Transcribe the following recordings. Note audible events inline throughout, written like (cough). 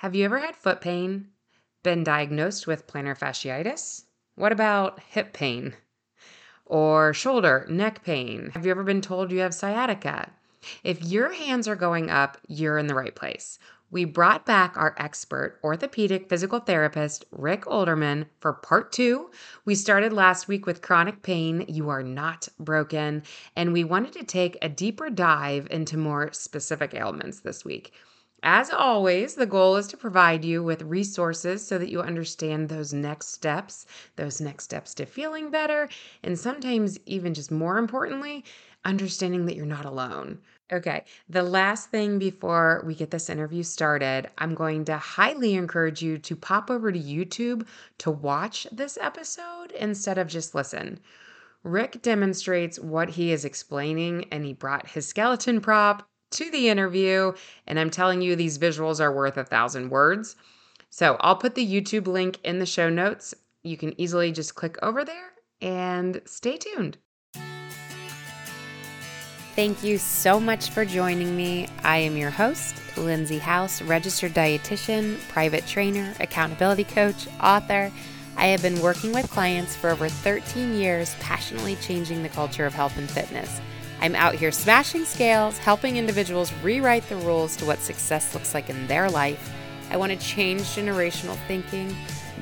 Have you ever had foot pain? Been diagnosed with plantar fasciitis? What about hip pain? Or shoulder, neck pain? Have you ever been told you have sciatica? If your hands are going up, you're in the right place. We brought back our expert orthopedic physical therapist, Rick Olderman, for part two. We started last week with chronic pain. You are not broken. And we wanted to take a deeper dive into more specific ailments this week. As always, the goal is to provide you with resources so that you understand those next steps, those next steps to feeling better, and sometimes, even just more importantly, understanding that you're not alone. Okay, the last thing before we get this interview started, I'm going to highly encourage you to pop over to YouTube to watch this episode instead of just listen. Rick demonstrates what he is explaining, and he brought his skeleton prop to the interview. And I'm telling you, these visuals are worth a thousand words. So I'll put the YouTube link in the show notes. You can easily just click over there and stay tuned. Thank you so much for joining me. I am your host, Lindsay House, registered dietitian, private trainer, accountability coach, author. I have been working with clients for over 13 years, passionately changing the culture of health and fitness. I'm out here smashing scales, helping individuals rewrite the rules to what success looks like in their life. I want to change generational thinking.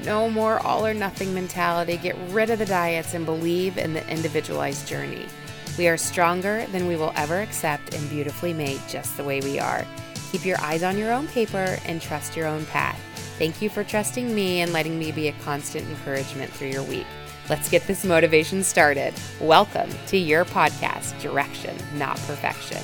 No more all or nothing mentality. Get rid of the diets and believe in the individualized journey. We are stronger than we will ever accept and beautifully made just the way we are. Keep your eyes on your own paper and trust your own path. Thank you for trusting me and letting me be a constant encouragement through your week. Let's get this motivation started. Welcome to your podcast, Direction, Not Perfection.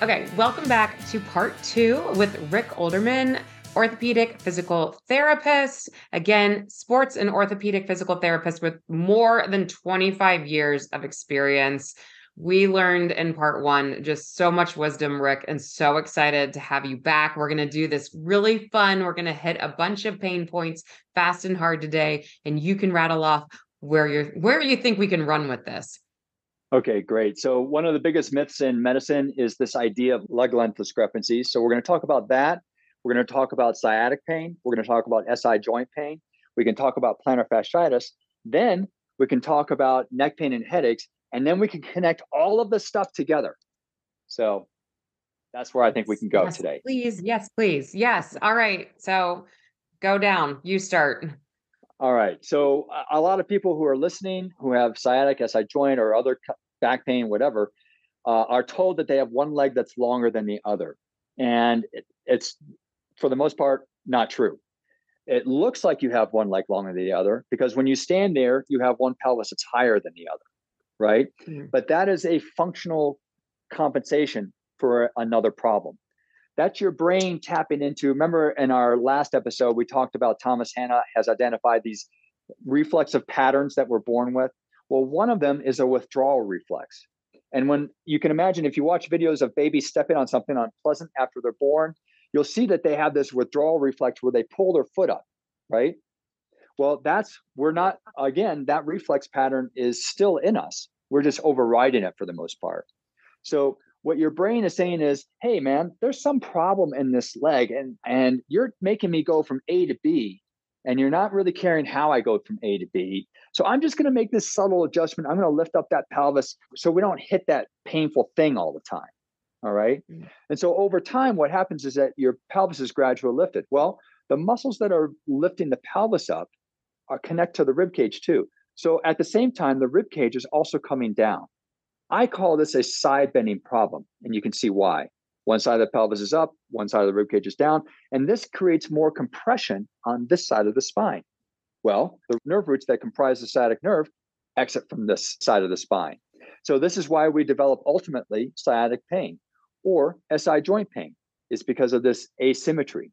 Okay, welcome back to part two with Rick Olderman, orthopedic physical therapist. Again, sports and orthopedic physical therapist with more than 25 years of experience we learned in part one just so much wisdom, Rick, and so excited to have you back. We're going to do this really fun. We're going to hit a bunch of pain points fast and hard today, and you can rattle off where you're where you think we can run with this. Okay, great. So one of the biggest myths in medicine is this idea of leg length discrepancies. So we're going to talk about that. We're going to talk about sciatic pain. We're going to talk about SI joint pain. We can talk about plantar fasciitis. Then we can talk about neck pain and headaches and then we can connect all of the stuff together. So that's where I think we can go yes, today. Please, yes, please. Yes. All right. So go down. You start. All right. So a lot of people who are listening who have sciatic SI joint or other back pain, whatever, uh, are told that they have one leg that's longer than the other. And it, it's, for the most part, not true. It looks like you have one leg longer than the other because when you stand there, you have one pelvis that's higher than the other right? Mm-hmm. But that is a functional compensation for another problem. That's your brain tapping into. Remember in our last episode, we talked about Thomas Hanna has identified these reflexive patterns that we're born with. Well, one of them is a withdrawal reflex. And when you can imagine, if you watch videos of babies stepping on something unpleasant after they're born, you'll see that they have this withdrawal reflex where they pull their foot up, right? Well, that's, we're not, again, that reflex pattern is still in us. We're just overriding it for the most part. So, what your brain is saying is, hey, man, there's some problem in this leg, and, and you're making me go from A to B, and you're not really caring how I go from A to B. So, I'm just going to make this subtle adjustment. I'm going to lift up that pelvis so we don't hit that painful thing all the time. All right. Mm-hmm. And so, over time, what happens is that your pelvis is gradually lifted. Well, the muscles that are lifting the pelvis up are connect to the rib cage too. So at the same time, the rib cage is also coming down. I call this a side bending problem, and you can see why. One side of the pelvis is up, one side of the rib cage is down, and this creates more compression on this side of the spine. Well, the nerve roots that comprise the sciatic nerve exit from this side of the spine. So this is why we develop ultimately sciatic pain or SI joint pain. It's because of this asymmetry.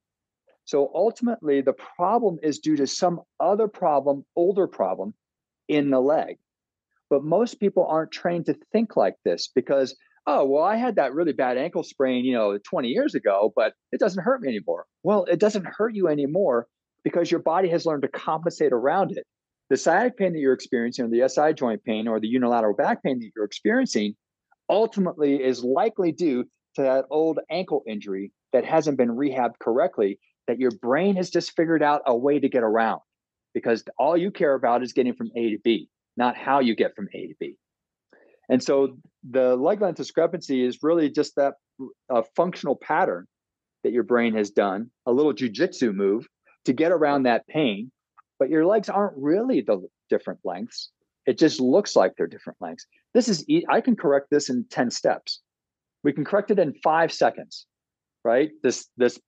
So ultimately, the problem is due to some other problem, older problem in the leg. But most people aren't trained to think like this because, oh, well, I had that really bad ankle sprain, you know, 20 years ago, but it doesn't hurt me anymore. Well, it doesn't hurt you anymore because your body has learned to compensate around it. The sciatic pain that you're experiencing, or the SI joint pain, or the unilateral back pain that you're experiencing ultimately is likely due to that old ankle injury that hasn't been rehabbed correctly that your brain has just figured out a way to get around because all you care about is getting from A to B, not how you get from A to B. And so the leg length discrepancy is really just that uh, functional pattern that your brain has done, a little jujitsu move to get around that pain. But your legs aren't really the different lengths. It just looks like they're different lengths. This is, I can correct this in 10 steps. We can correct it in five seconds, right? This, this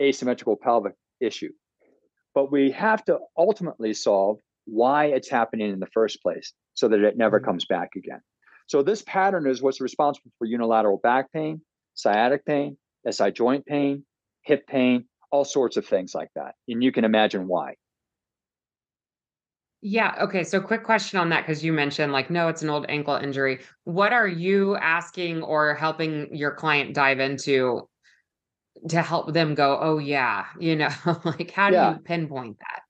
asymmetrical pelvic issue. But we have to ultimately solve why it's happening in the first place so that it never mm-hmm. comes back again. So this pattern is what's responsible for unilateral back pain, sciatic pain, SI joint pain, hip pain, all sorts of things like that. And you can imagine why. Yeah. Okay. So, quick question on that because you mentioned, like, no, it's an old ankle injury. What are you asking or helping your client dive into to help them go, oh, yeah, you know, (laughs) like, how do yeah. you pinpoint that?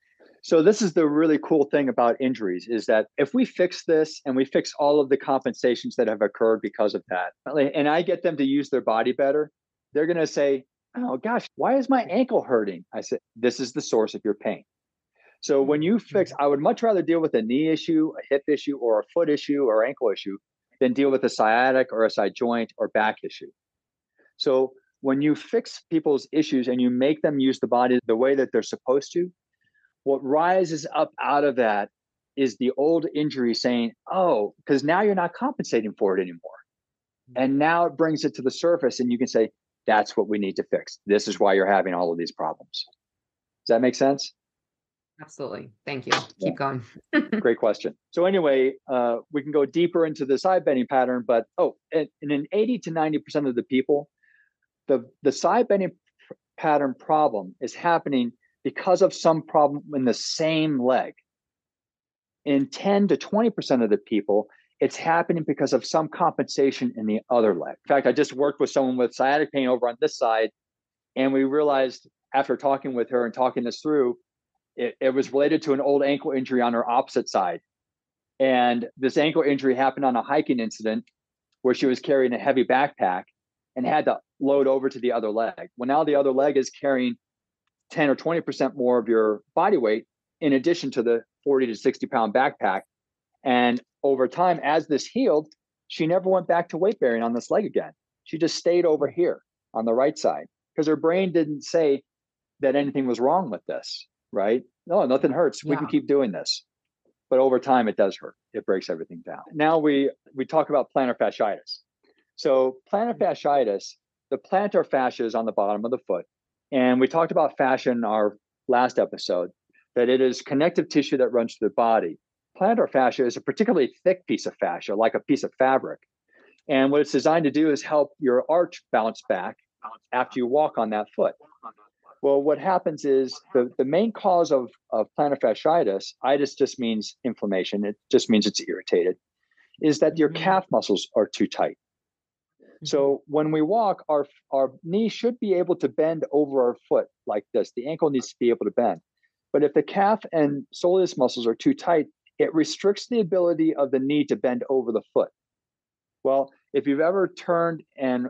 So this is the really cool thing about injuries is that if we fix this and we fix all of the compensations that have occurred because of that, and I get them to use their body better, they're going to say, "Oh gosh, why is my ankle hurting?" I said, "This is the source of your pain." So when you fix, mm-hmm. I would much rather deal with a knee issue, a hip issue, or a foot issue or ankle issue than deal with a sciatic or a SI joint or back issue. So when you fix people's issues and you make them use the body the way that they're supposed to, what rises up out of that is the old injury saying, oh, because now you're not compensating for it anymore. Mm-hmm. And now it brings it to the surface, and you can say, that's what we need to fix. This is why you're having all of these problems. Does that make sense? Absolutely. Thank you. Keep going. (laughs) Great question. So, anyway, uh, we can go deeper into the side bending pattern, but oh, in, in an 80 to 90% of the people, the, the side bending pattern problem is happening because of some problem in the same leg. In 10 to 20% of the people, it's happening because of some compensation in the other leg. In fact, I just worked with someone with sciatic pain over on this side, and we realized after talking with her and talking this through, it, it was related to an old ankle injury on her opposite side. And this ankle injury happened on a hiking incident where she was carrying a heavy backpack and had to load over to the other leg. Well, now the other leg is carrying 10 or 20% more of your body weight in addition to the 40 to 60 pound backpack. And over time, as this healed, she never went back to weight bearing on this leg again. She just stayed over here on the right side because her brain didn't say that anything was wrong with this, right? No, nothing hurts. Yeah. We can keep doing this. But over time, it does hurt. It breaks everything down. Now we we talk about plantar fasciitis. So plantar mm. fasciitis, the plantar fascia is on the bottom of the foot. And we talked about fascia in our last episode, that it is connective tissue that runs through the body. Plantar fascia is a particularly thick piece of fascia, like a piece of fabric. And what it's designed to do is help your arch bounce back after you walk on that foot. Well, what happens is the, the main cause of, of plantar fasciitis, itis just means inflammation, it just means it's irritated, is that your mm-hmm. calf muscles are too tight. So mm-hmm. when we walk, our our knee should be able to bend over our foot like this. The ankle needs to be able to bend. But if the calf and soleus muscles are too tight, it restricts the ability of the knee to bend over the foot. Well, if you've ever turned and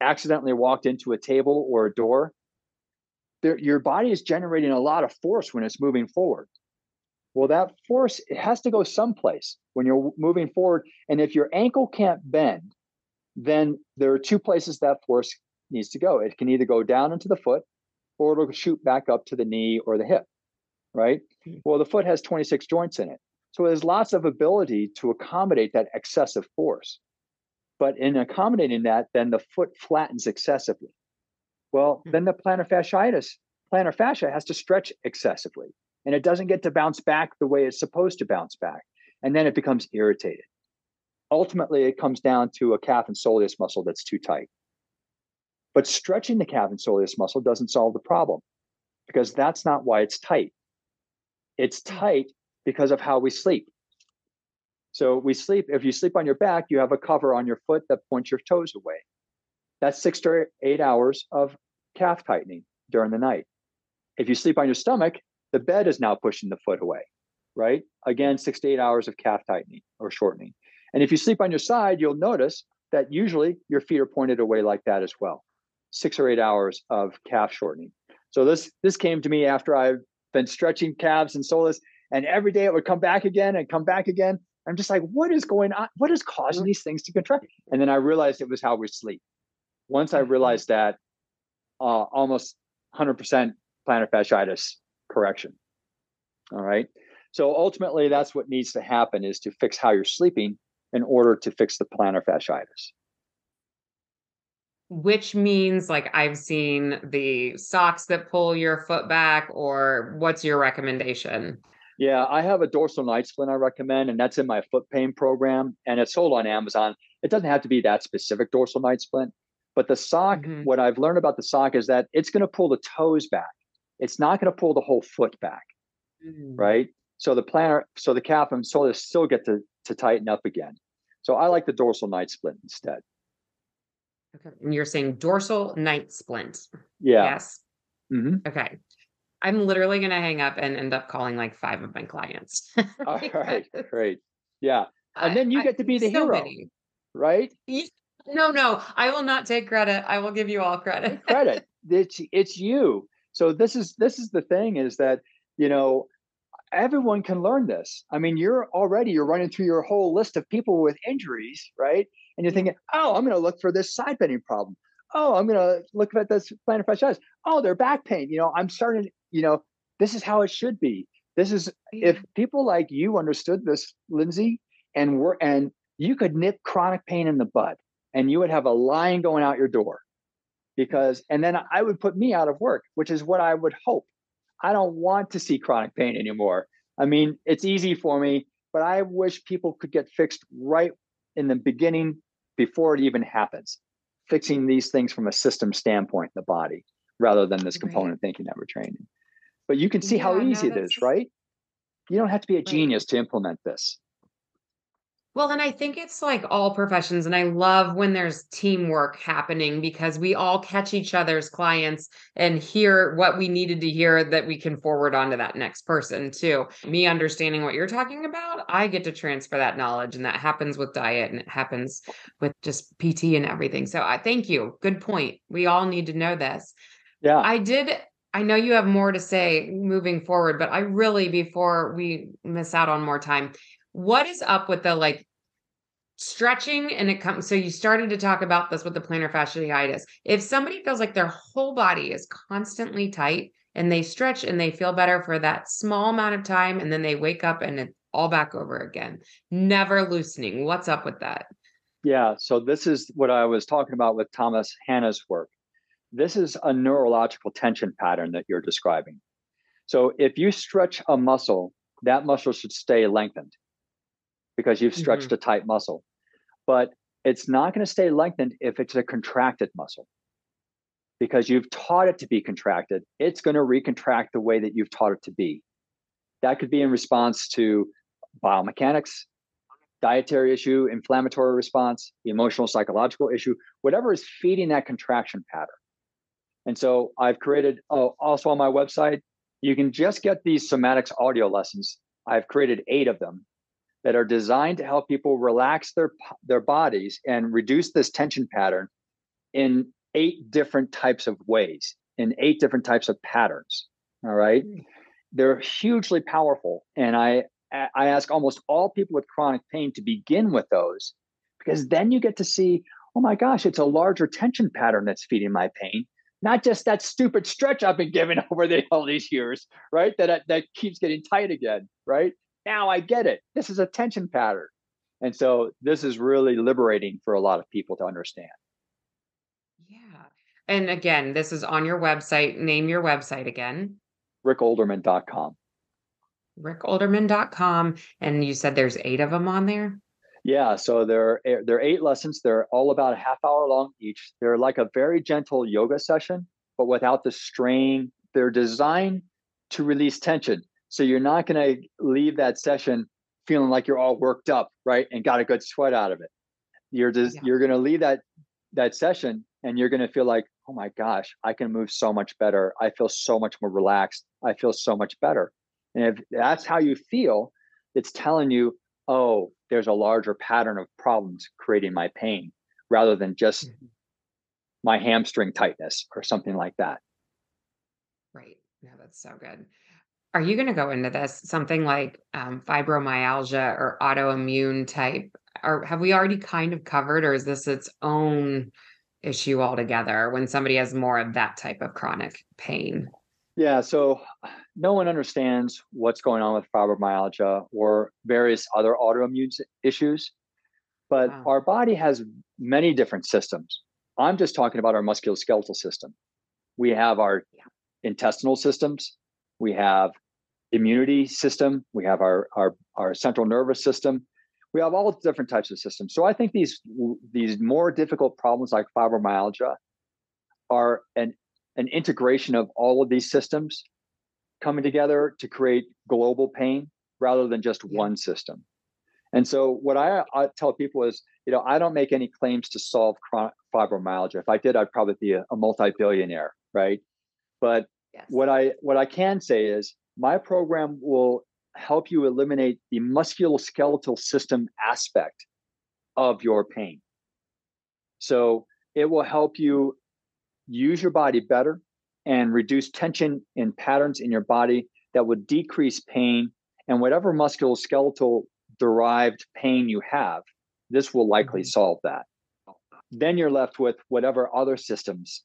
accidentally walked into a table or a door, there, your body is generating a lot of force when it's moving forward. Well, that force it has to go someplace when you're moving forward. And if your ankle can't bend, then there are two places that force needs to go. It can either go down into the foot or it'll shoot back up to the knee or the hip, right? Hmm. Well, the foot has 26 joints in it. So there's lots of ability to accommodate that excessive force. But in accommodating that, then the foot flattens excessively. Well, hmm. then the plantar fasciitis, plantar fascia has to stretch excessively and it doesn't get to bounce back the way it's supposed to bounce back. And then it becomes irritated ultimately it comes down to a calf and soleus muscle that's too tight. But stretching the calf and soleus muscle doesn't solve the problem because that's not why it's tight. It's hmm. tight because of how we sleep. So we sleep, if you sleep on your back, you have a cover on your foot that points your toes away. That's six to eight hours of calf tightening during the night. If you sleep on your stomach, the bed is now pushing the foot away, right? Again, six to eight hours of calf tightening or shortening. And if you sleep on your side, you'll notice that usually your feet are pointed away like that as well. Six or eight hours of calf shortening. So this this came to me after I've been stretching calves and soleus, and every day it would come back again and come back again. I'm just like, what is going on? What is causing mm-hmm. these things to contract? And then I realized it was how we sleep. Once I mm-hmm. realized that, uh, almost 100% plantar fasciitis correction. All right. So ultimately, that's what needs to happen is to fix how you're sleeping in order to fix the plantar fasciitis. Which means, like, I've seen the socks that pull your foot back, or what's your recommendation? Yeah, I have a dorsal night splint I recommend, and that's in my foot pain program, and it's sold on Amazon. It doesn't have to be that specific dorsal night splint, but the sock, mm-hmm. what I've learned about the sock is that it's going to pull the toes back. It's not going to pull the whole foot back, mm-hmm. right? So the plantar, so the calf and soleus still get to to tighten up again. So I like the dorsal night splint instead. Okay, and you're saying dorsal night splint. Yeah. Yes. Mm-hmm. Okay. I'm literally going to hang up and end up calling like five of my clients. (laughs) All right, (laughs) great. Yeah. And then you I, get to be the so hero, many. right? No, no, I will not take credit. I will give you all credit. credit. It's it's you. So this is this is the thing is that, you know, everyone can learn this. I mean, you're already you're running through your whole list of people with injuries, right? And you're mm-hmm. thinking, "Oh, I'm going to look for this side bending problem. Oh, I'm going to look at this plantar fasciitis. Oh, their back pain. You know, I'm starting you know, this is how it should be. This is if people like you understood this, Lindsay, and were and you could nip chronic pain in the bud and you would have a line going out your door. Because and then I would put me out of work, which is what I would hope. I don't want to see chronic pain anymore. I mean, it's easy for me, but I wish people could get fixed right in the beginning before it even happens. Fixing these things from a system standpoint in the body rather than this component right. thinking that we're training. But you can see yeah, how easy no, it is, right? You don't have to be a genius to implement this. Well, and I think it's like all professions. And I love when there's teamwork happening because we all catch each other's clients and hear what we needed to hear that we can forward on to that next person too. Me understanding what you're talking about, I get to transfer that knowledge. And that happens with diet and it happens with just PT and everything. So I thank you. Good point. We all need to know this. Yeah. I did I know you have more to say moving forward, but I really, before we miss out on more time, what is up with the like stretching and it comes so you started to talk about this with the plantar fasciitis. If somebody feels like their whole body is constantly tight and they stretch and they feel better for that small amount of time and then they wake up and it's all back over again never loosening what's up with that? Yeah so this is what i was talking about with thomas hanna's work. This is a neurological tension pattern that you're describing. So if you stretch a muscle, that muscle should stay lengthened because you've stretched mm-hmm. a tight muscle. But it's not going to stay lengthened if it's a contracted muscle because you've taught it to be contracted. It's going to recontract the way that you've taught it to be. That could be in response to biomechanics, dietary issue, inflammatory response, emotional, psychological issue, whatever is feeding that contraction pattern. And so I've created, oh, also on my website, you can just get these somatics audio lessons. I've created eight of them that are designed to help people relax their their bodies and reduce this tension pattern in eight different types of ways, in eight different types of patterns. All right. Hmm. They're hugely powerful. And I I ask almost all people with chronic pain to begin with those because then you get to see, oh my gosh, it's a larger tension pattern that's feeding my pain not just that stupid stretch I've been given (laughs) over the, all these years, right? That that keeps getting tight again, right? Now I get it. This is a tension pattern, and so this is really liberating for a lot of people to understand. Yeah, and again, this is on your website. Name your website again. RickOlderman.com. RickOlderman.com, and you said there's eight of them on there. Yeah, so they're eh, they're eight lessons. They're all about a half hour long each. They're like a very gentle yoga session, but without the strain. They're designed to release tension. So you're not going to leave that session feeling like you're all worked up, right? And got a good sweat out of it. You're just yeah. you're going to leave that that session and you're going to feel like, "Oh my gosh, I can move so much better. I feel so much more relaxed. I feel so much better." And if that's how you feel, it's telling you, "Oh, there's a larger pattern of problems creating my pain rather than just mm-hmm. my hamstring tightness or something like that. Right. Yeah, that's so good. Are you going to go into this something like um, fibromyalgia or autoimmune type? Or have we already kind of covered, or is this its own issue altogether when somebody has more of that type of chronic pain? Yeah, so no one understands what's going on with fibromyalgia or various other autoimmune issues, but wow. our body has many different systems. I'm just talking about our musculoskeletal system. We have our yeah. intestinal systems, we have immunity system, we have our, our, our central nervous system, we have all different types of systems. So I think these these more difficult problems like fibromyalgia are an an integration of all of these systems coming together to create global pain rather than just yeah. one system. And so what I, I, tell people is, you know, I don't make any claims to solve chronic fibromyalgia. If I did, I'd probably be a, a multi-billionaire, right? But yes. what I what I can say is my program will help you eliminate the musculoskeletal system aspect of your pain. So it will help you use your body better and reduce tension in patterns in your body that would decrease pain and whatever musculoskeletal derived pain you have this will likely mm-hmm. solve that then you're left with whatever other systems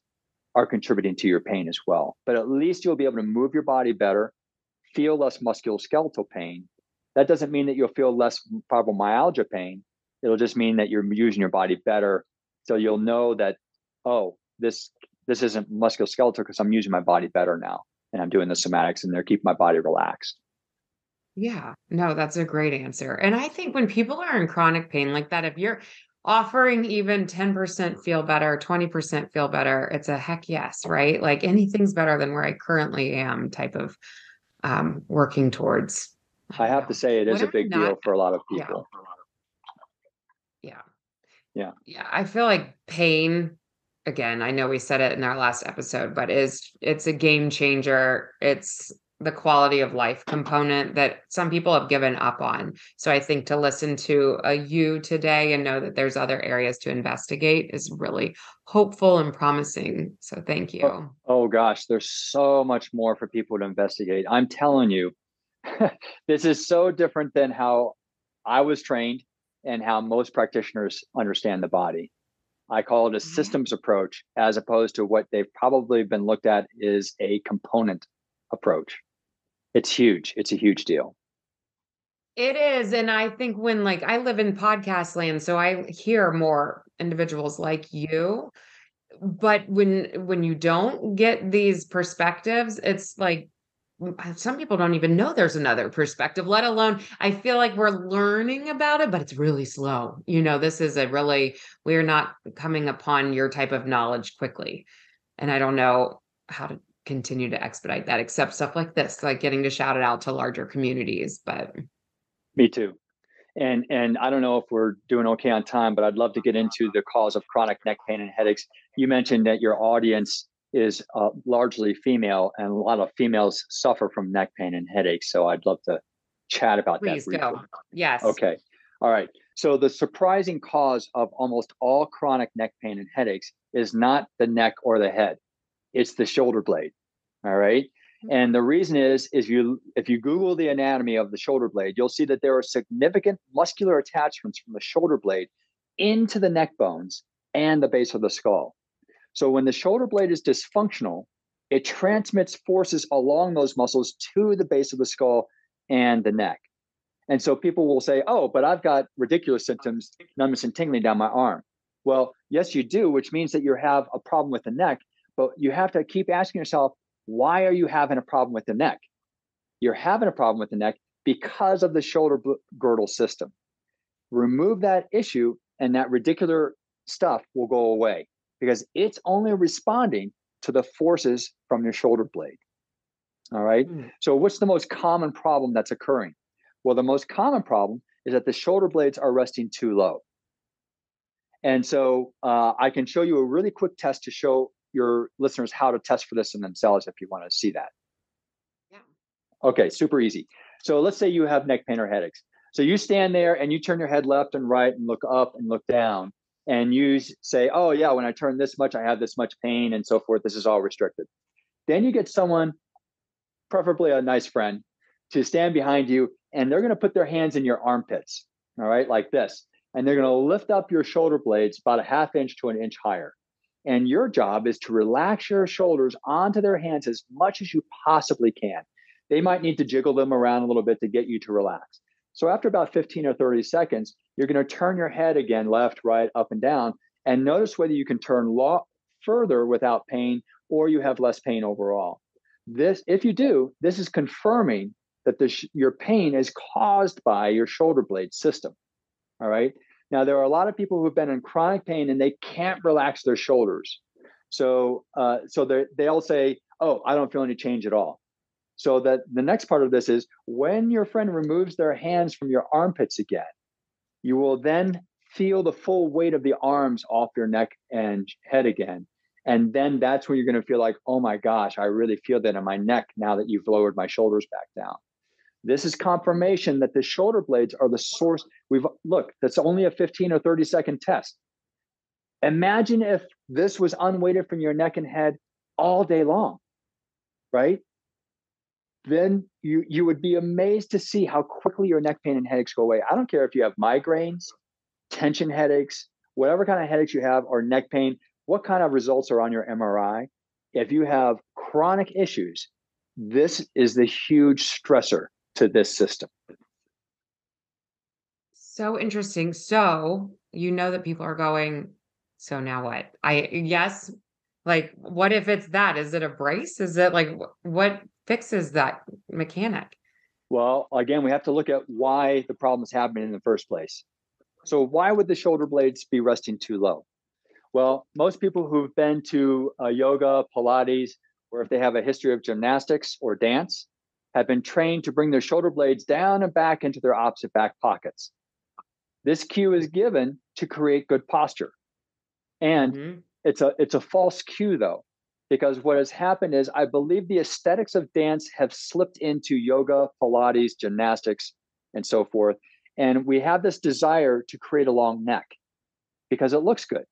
are contributing to your pain as well but at least you'll be able to move your body better feel less musculoskeletal pain that doesn't mean that you'll feel less fibromyalgia pain it'll just mean that you're using your body better so you'll know that oh this this isn't musculoskeletal because I'm using my body better now and I'm doing the somatics and they're keeping my body relaxed. Yeah, no, that's a great answer. And I think when people are in chronic pain like that, if you're offering even 10% feel better, 20% feel better, it's a heck yes, right? Like anything's better than where I currently am type of um, working towards. I have to say, it is a big not, deal for a lot of people. Yeah. yeah. Yeah. I feel like pain again, I know we said it in our last episode, but is it's a game changer. It's the quality of life component that some people have given up on. So I think to listen to a you today and know that there's other areas to investigate is really hopeful and promising. So thank you. Oh, oh gosh, there's so much more for people to investigate. I'm telling you, (laughs) this is so different than how I was trained and how most practitioners understand the body. I call it a mm-hmm. systems approach as opposed to what they've probably been looked at is a component approach. It's huge. It's a huge deal. It is. And I think when like I live in podcast land, so I hear more individuals like you. But when when you don't get these perspectives, it's like uh, some people don't even know there's another perspective, let alone I feel like we're learning about it, but it's really slow. You know, this is a really, we're not coming upon your type of knowledge quickly. And I don't know how to continue to expedite that, except stuff like this, like getting to shout it out to larger communities. But me too. And and I don't know if we're doing okay on time, but I'd love to get into the cause of chronic neck pain and headaches. You mentioned that your audience is uh, largely female, and a lot of females suffer from neck pain and headaches. So I'd love to chat about Please that. Please go. Yes. Okay. All right. So the surprising cause of almost all chronic neck pain and headaches is not the neck or the head; it's the shoulder blade. All right. Mm-hmm. And the reason is, is you if you Google the anatomy of the shoulder blade, you'll see that there are significant muscular attachments from the shoulder blade into the neck bones and the base of the skull. So when the shoulder blade is dysfunctional, it transmits forces along those muscles to the base of the skull and the neck. And so people will say, oh, but I've got ridiculous symptoms, numbness and tingling down my arm. Well, yes, you do, which means that you have a problem with the neck, but you have to keep asking yourself, why are you having a problem with the neck? You're having a problem with the neck because of the shoulder girdle system. Remove that issue, and that radicular stuff will go away because it's only responding to the forces from your shoulder blade. All right. Mm. So, what's the most common problem that's occurring? Well, the most common problem is that the shoulder blades are resting too low. And so, uh, I can show you a really quick test to show your listeners how to test for this in themselves if you want to see that. Yeah. Okay, super easy. So, let's say you have neck pain or headaches. So, you stand there and you turn your head left and right and look up and look down and you say, oh, yeah, when I turn this much, I have this much pain and so forth. This is all restricted. Then you get someone, preferably a nice friend, to stand behind you and they're going to put their hands in your armpits, all right, like this. And they're going to lift up your shoulder blades about a half inch to an inch higher. And your job is to relax your shoulders onto their hands as much as you possibly can. They might need to jiggle them around a little bit to get you to relax. So after about 15 or 30 seconds, you're going to turn your head again, left, right, up, and down, and notice whether you can turn lo- further without pain or you have less pain overall. This, if you do, this is confirming that the sh- your pain is caused by your shoulder blade system. All right. Now there are a lot of people who've been in chronic pain and they can't relax their shoulders. So, uh, so they'll say, "Oh, I don't feel any change at all." So that the next part of this is when your friend removes their hands from your armpits again, you will then feel the full weight of the arms off your neck and head again. And then that's when you're going to feel like, oh my gosh, I really feel that in my neck now that you've lowered my shoulders back down. This is confirmation that the shoulder blades are the source. We've look, that's only a 15 or 30 second test. Imagine if this was unweighted from your neck and head all day long, right? then you you would be amazed to see how quickly your neck pain and headaches go away. I don't care if you have migraines, tension headaches, whatever kind of headaches you have, or neck pain. What kind of results are on your MRI? If you have chronic issues, this is the huge stressor to this system. So interesting. So you know that people are going. So now what? I yes. Like, what if it's that? Is it a brace? Is it like what fixes that mechanic? Well, again, we have to look at why the problem is happening in the first place. So, why would the shoulder blades be resting too low? Well, most people who've been to uh, yoga, Pilates, or if they have a history of gymnastics or dance, have been trained to bring their shoulder blades down and back into their opposite back pockets. This cue is given to create good posture. And mm-hmm. it's a it's a false cue though because what has happened is I believe the aesthetics of dance have slipped into yoga, Pilates, gymnastics, and so forth. And we have this desire to create a long neck because it looks good.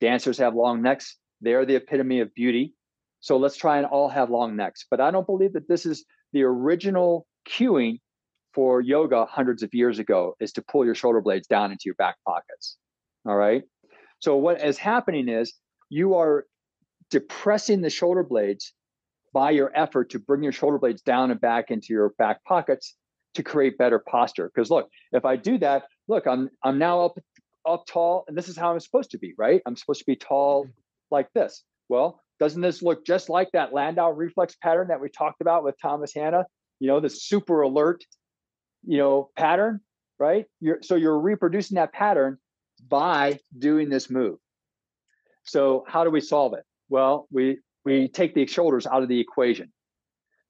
Dancers have long necks, they're the epitome of beauty. So let's try and all have long necks. But I don't believe that this is the original cueing for yoga hundreds of years ago is to pull your shoulder blades down into your back pockets. All right. So what is happening is you are depressing the shoulder blades by your effort to bring your shoulder blades down and back into your back pockets to create better posture. Because look, if I do that, look, I'm I'm now up up tall, and this is how I'm supposed to be, right? I'm supposed to be tall mm-hmm. like this. Well, doesn't this look just like that Landau reflex pattern that we talked about with Thomas Hanna? You know, the super alert, you know, pattern, right? You're, so you're reproducing that pattern by doing this move. So how do we solve it? Well, we we take the shoulders out of the equation.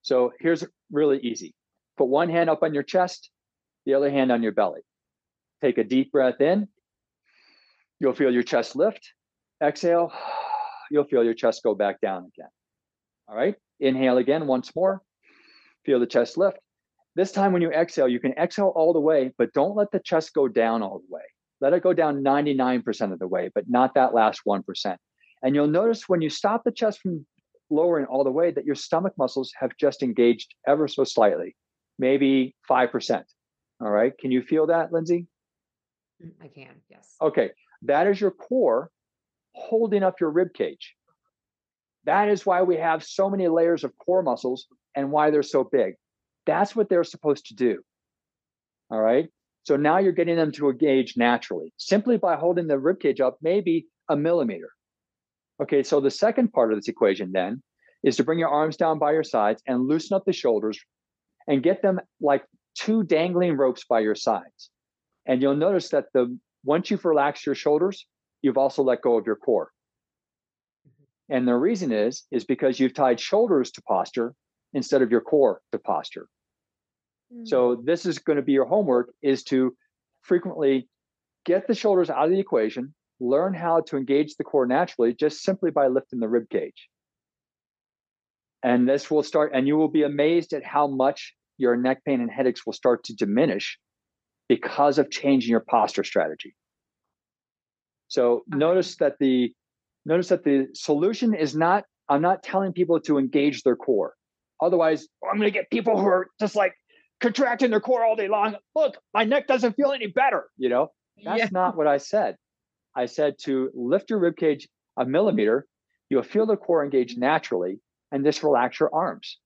So here's really easy. Put one hand up on your chest, the other hand on your belly. Take a deep breath in. You'll feel your chest lift. Exhale. You'll feel your chest go back down again. All right. Inhale again once more. Feel the chest lift. This time, when you exhale, you can exhale all the way, but don't let the chest go down all the way. Let it go down 99% of the way, but not that last 1%. And you'll notice when you stop the chest from lowering all the way that your stomach muscles have just engaged ever so slightly, maybe 5%. All right. Can you feel that, Lindsay? Mm, I can, yes. Okay. That is your core holding up your rib cage. That is why we have so many layers of core muscles and why they're so big. That's what they're supposed to do. All right. So now you're getting them to engage naturally simply by holding the rib cage up, maybe a millimeter. Okay, so the second part of this equation then is to bring your arms down by your sides and loosen up the shoulders and get them like two dangling ropes by your sides. And you'll notice that the once you've relaxed your shoulders, you've also let go of your core. Mm-hmm. And the reason is is because you've tied shoulders to posture instead of your core to posture. Mm-hmm. So this is going to be your homework is to frequently get the shoulders out of the equation, learn how to engage the core naturally just simply by lifting the rib cage. And this will start, and you will be amazed at how much your neck pain and headaches will start to diminish because of changing your posture strategy. So okay. notice that the notice that the solution is not I'm not telling people to engage their core. Otherwise, oh, I'm going to get people who are just like contracting their core all day long. Look, my neck doesn't feel any better. You know, that's yeah. not what I said. I said to lift your rib cage a millimeter, you'll feel the core engage naturally, and just relax your arms.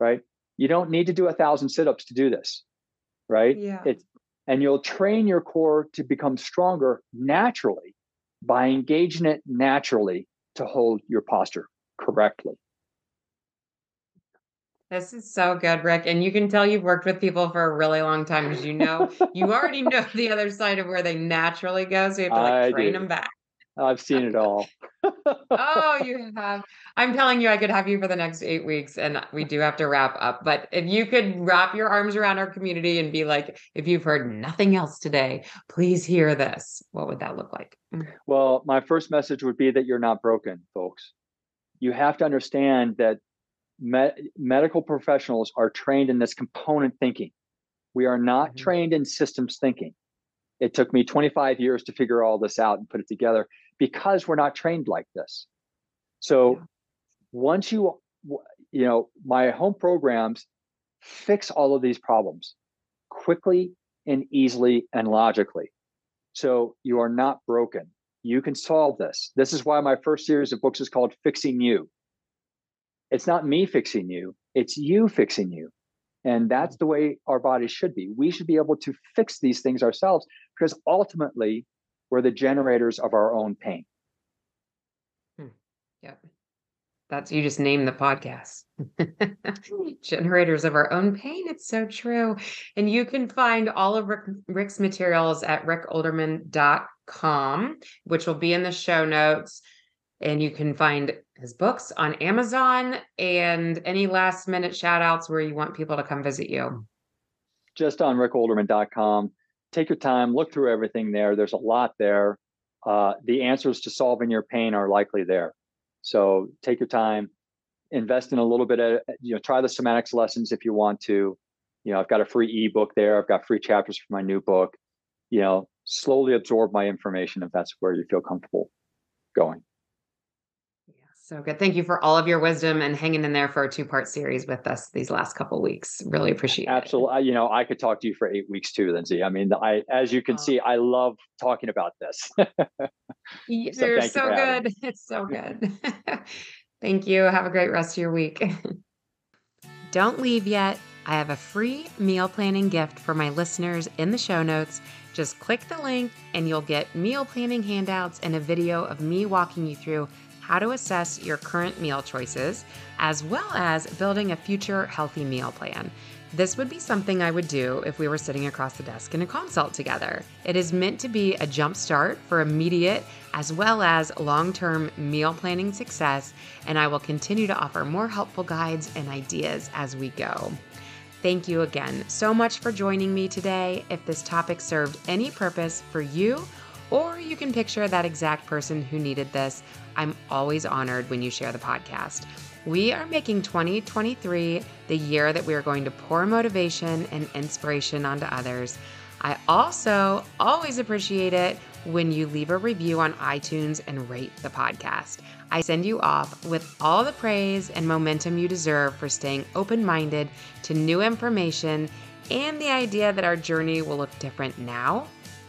Right? You don't need to do a thousand sit-ups to do this. Right? Yeah. It's and you'll train your core to become stronger naturally by engaging it naturally to hold your posture correctly. This is so good, Rick. And you can tell you've worked with people for a really long time because you know you already (laughs) know the other side of where they naturally go. So you have to like I train do. them back. I've seen it all. Oh, (laughs) you have. I'm telling you, I could have you for the next eight weeks, and we do have to wrap up. But if you could wrap your arms around our community and be like, if you've heard nothing else today, please hear this, what would that look like? Mm. Well, my first message would be that you're not broken, folks. You have to understand that me- medical professionals are trained in this component thinking. We are not mm-hmm. trained in systems thinking. It took me 25 years to figure all this out and put it together because we're not trained like this. So yeah. once you, you know, my home programs fix all of these problems quickly and easily and logically. So you are not broken. You can solve this. This is why my first series of books is called Fixing You. It's not me fixing you, it's you fixing you. And that's mm. the way our bodies should be. We should be able to fix these things ourselves because ultimately we're the generators of our own pain. Hmm. Yep. That's you just named the podcast. (laughs) Generators of our own pain. It's so true. And you can find all of Rick, Rick's materials at rickolderman.com, which will be in the show notes. And you can find his books on Amazon and any last minute shout outs where you want people to come visit you. Just on rickolderman.com. Take your time, look through everything there. There's a lot there. Uh, the answers to solving your pain are likely there. So take your time, invest in a little bit of, you know, try the somatics lessons if you want to. You know, I've got a free ebook there. I've got free chapters for my new book. You know, slowly absorb my information if that's where you feel comfortable going. So good. Thank you for all of your wisdom and hanging in there for a two part series with us these last couple weeks. Really appreciate Absolutely. it. Absolutely. You know, I could talk to you for eight weeks too, Lindsay. I mean, I, as you can oh. see, I love talking about this. (laughs) You're so, so good. It's so good. (laughs) thank you. Have a great rest of your week. (laughs) Don't leave yet. I have a free meal planning gift for my listeners in the show notes. Just click the link and you'll get meal planning handouts and a video of me walking you through how to assess your current meal choices, as well as building a future healthy meal plan. This would be something I would do if we were sitting across the desk in a consult together. It is meant to be a jumpstart for immediate as well as long term meal planning success, and I will continue to offer more helpful guides and ideas as we go. Thank you again so much for joining me today. If this topic served any purpose for you, or you can picture that exact person who needed this, I'm always honored when you share the podcast. We are making 2023 the year that we are going to pour motivation and inspiration onto others. I also always appreciate it when you leave a review on iTunes and rate the podcast. I send you off with all the praise and momentum you deserve for staying open minded to new information and the idea that our journey will look different now,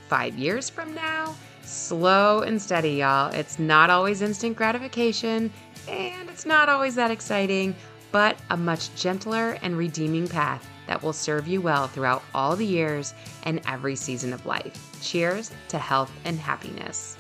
five years from now, Slow and steady, y'all. It's not always instant gratification, and it's not always that exciting, but a much gentler and redeeming path that will serve you well throughout all the years and every season of life. Cheers to health and happiness.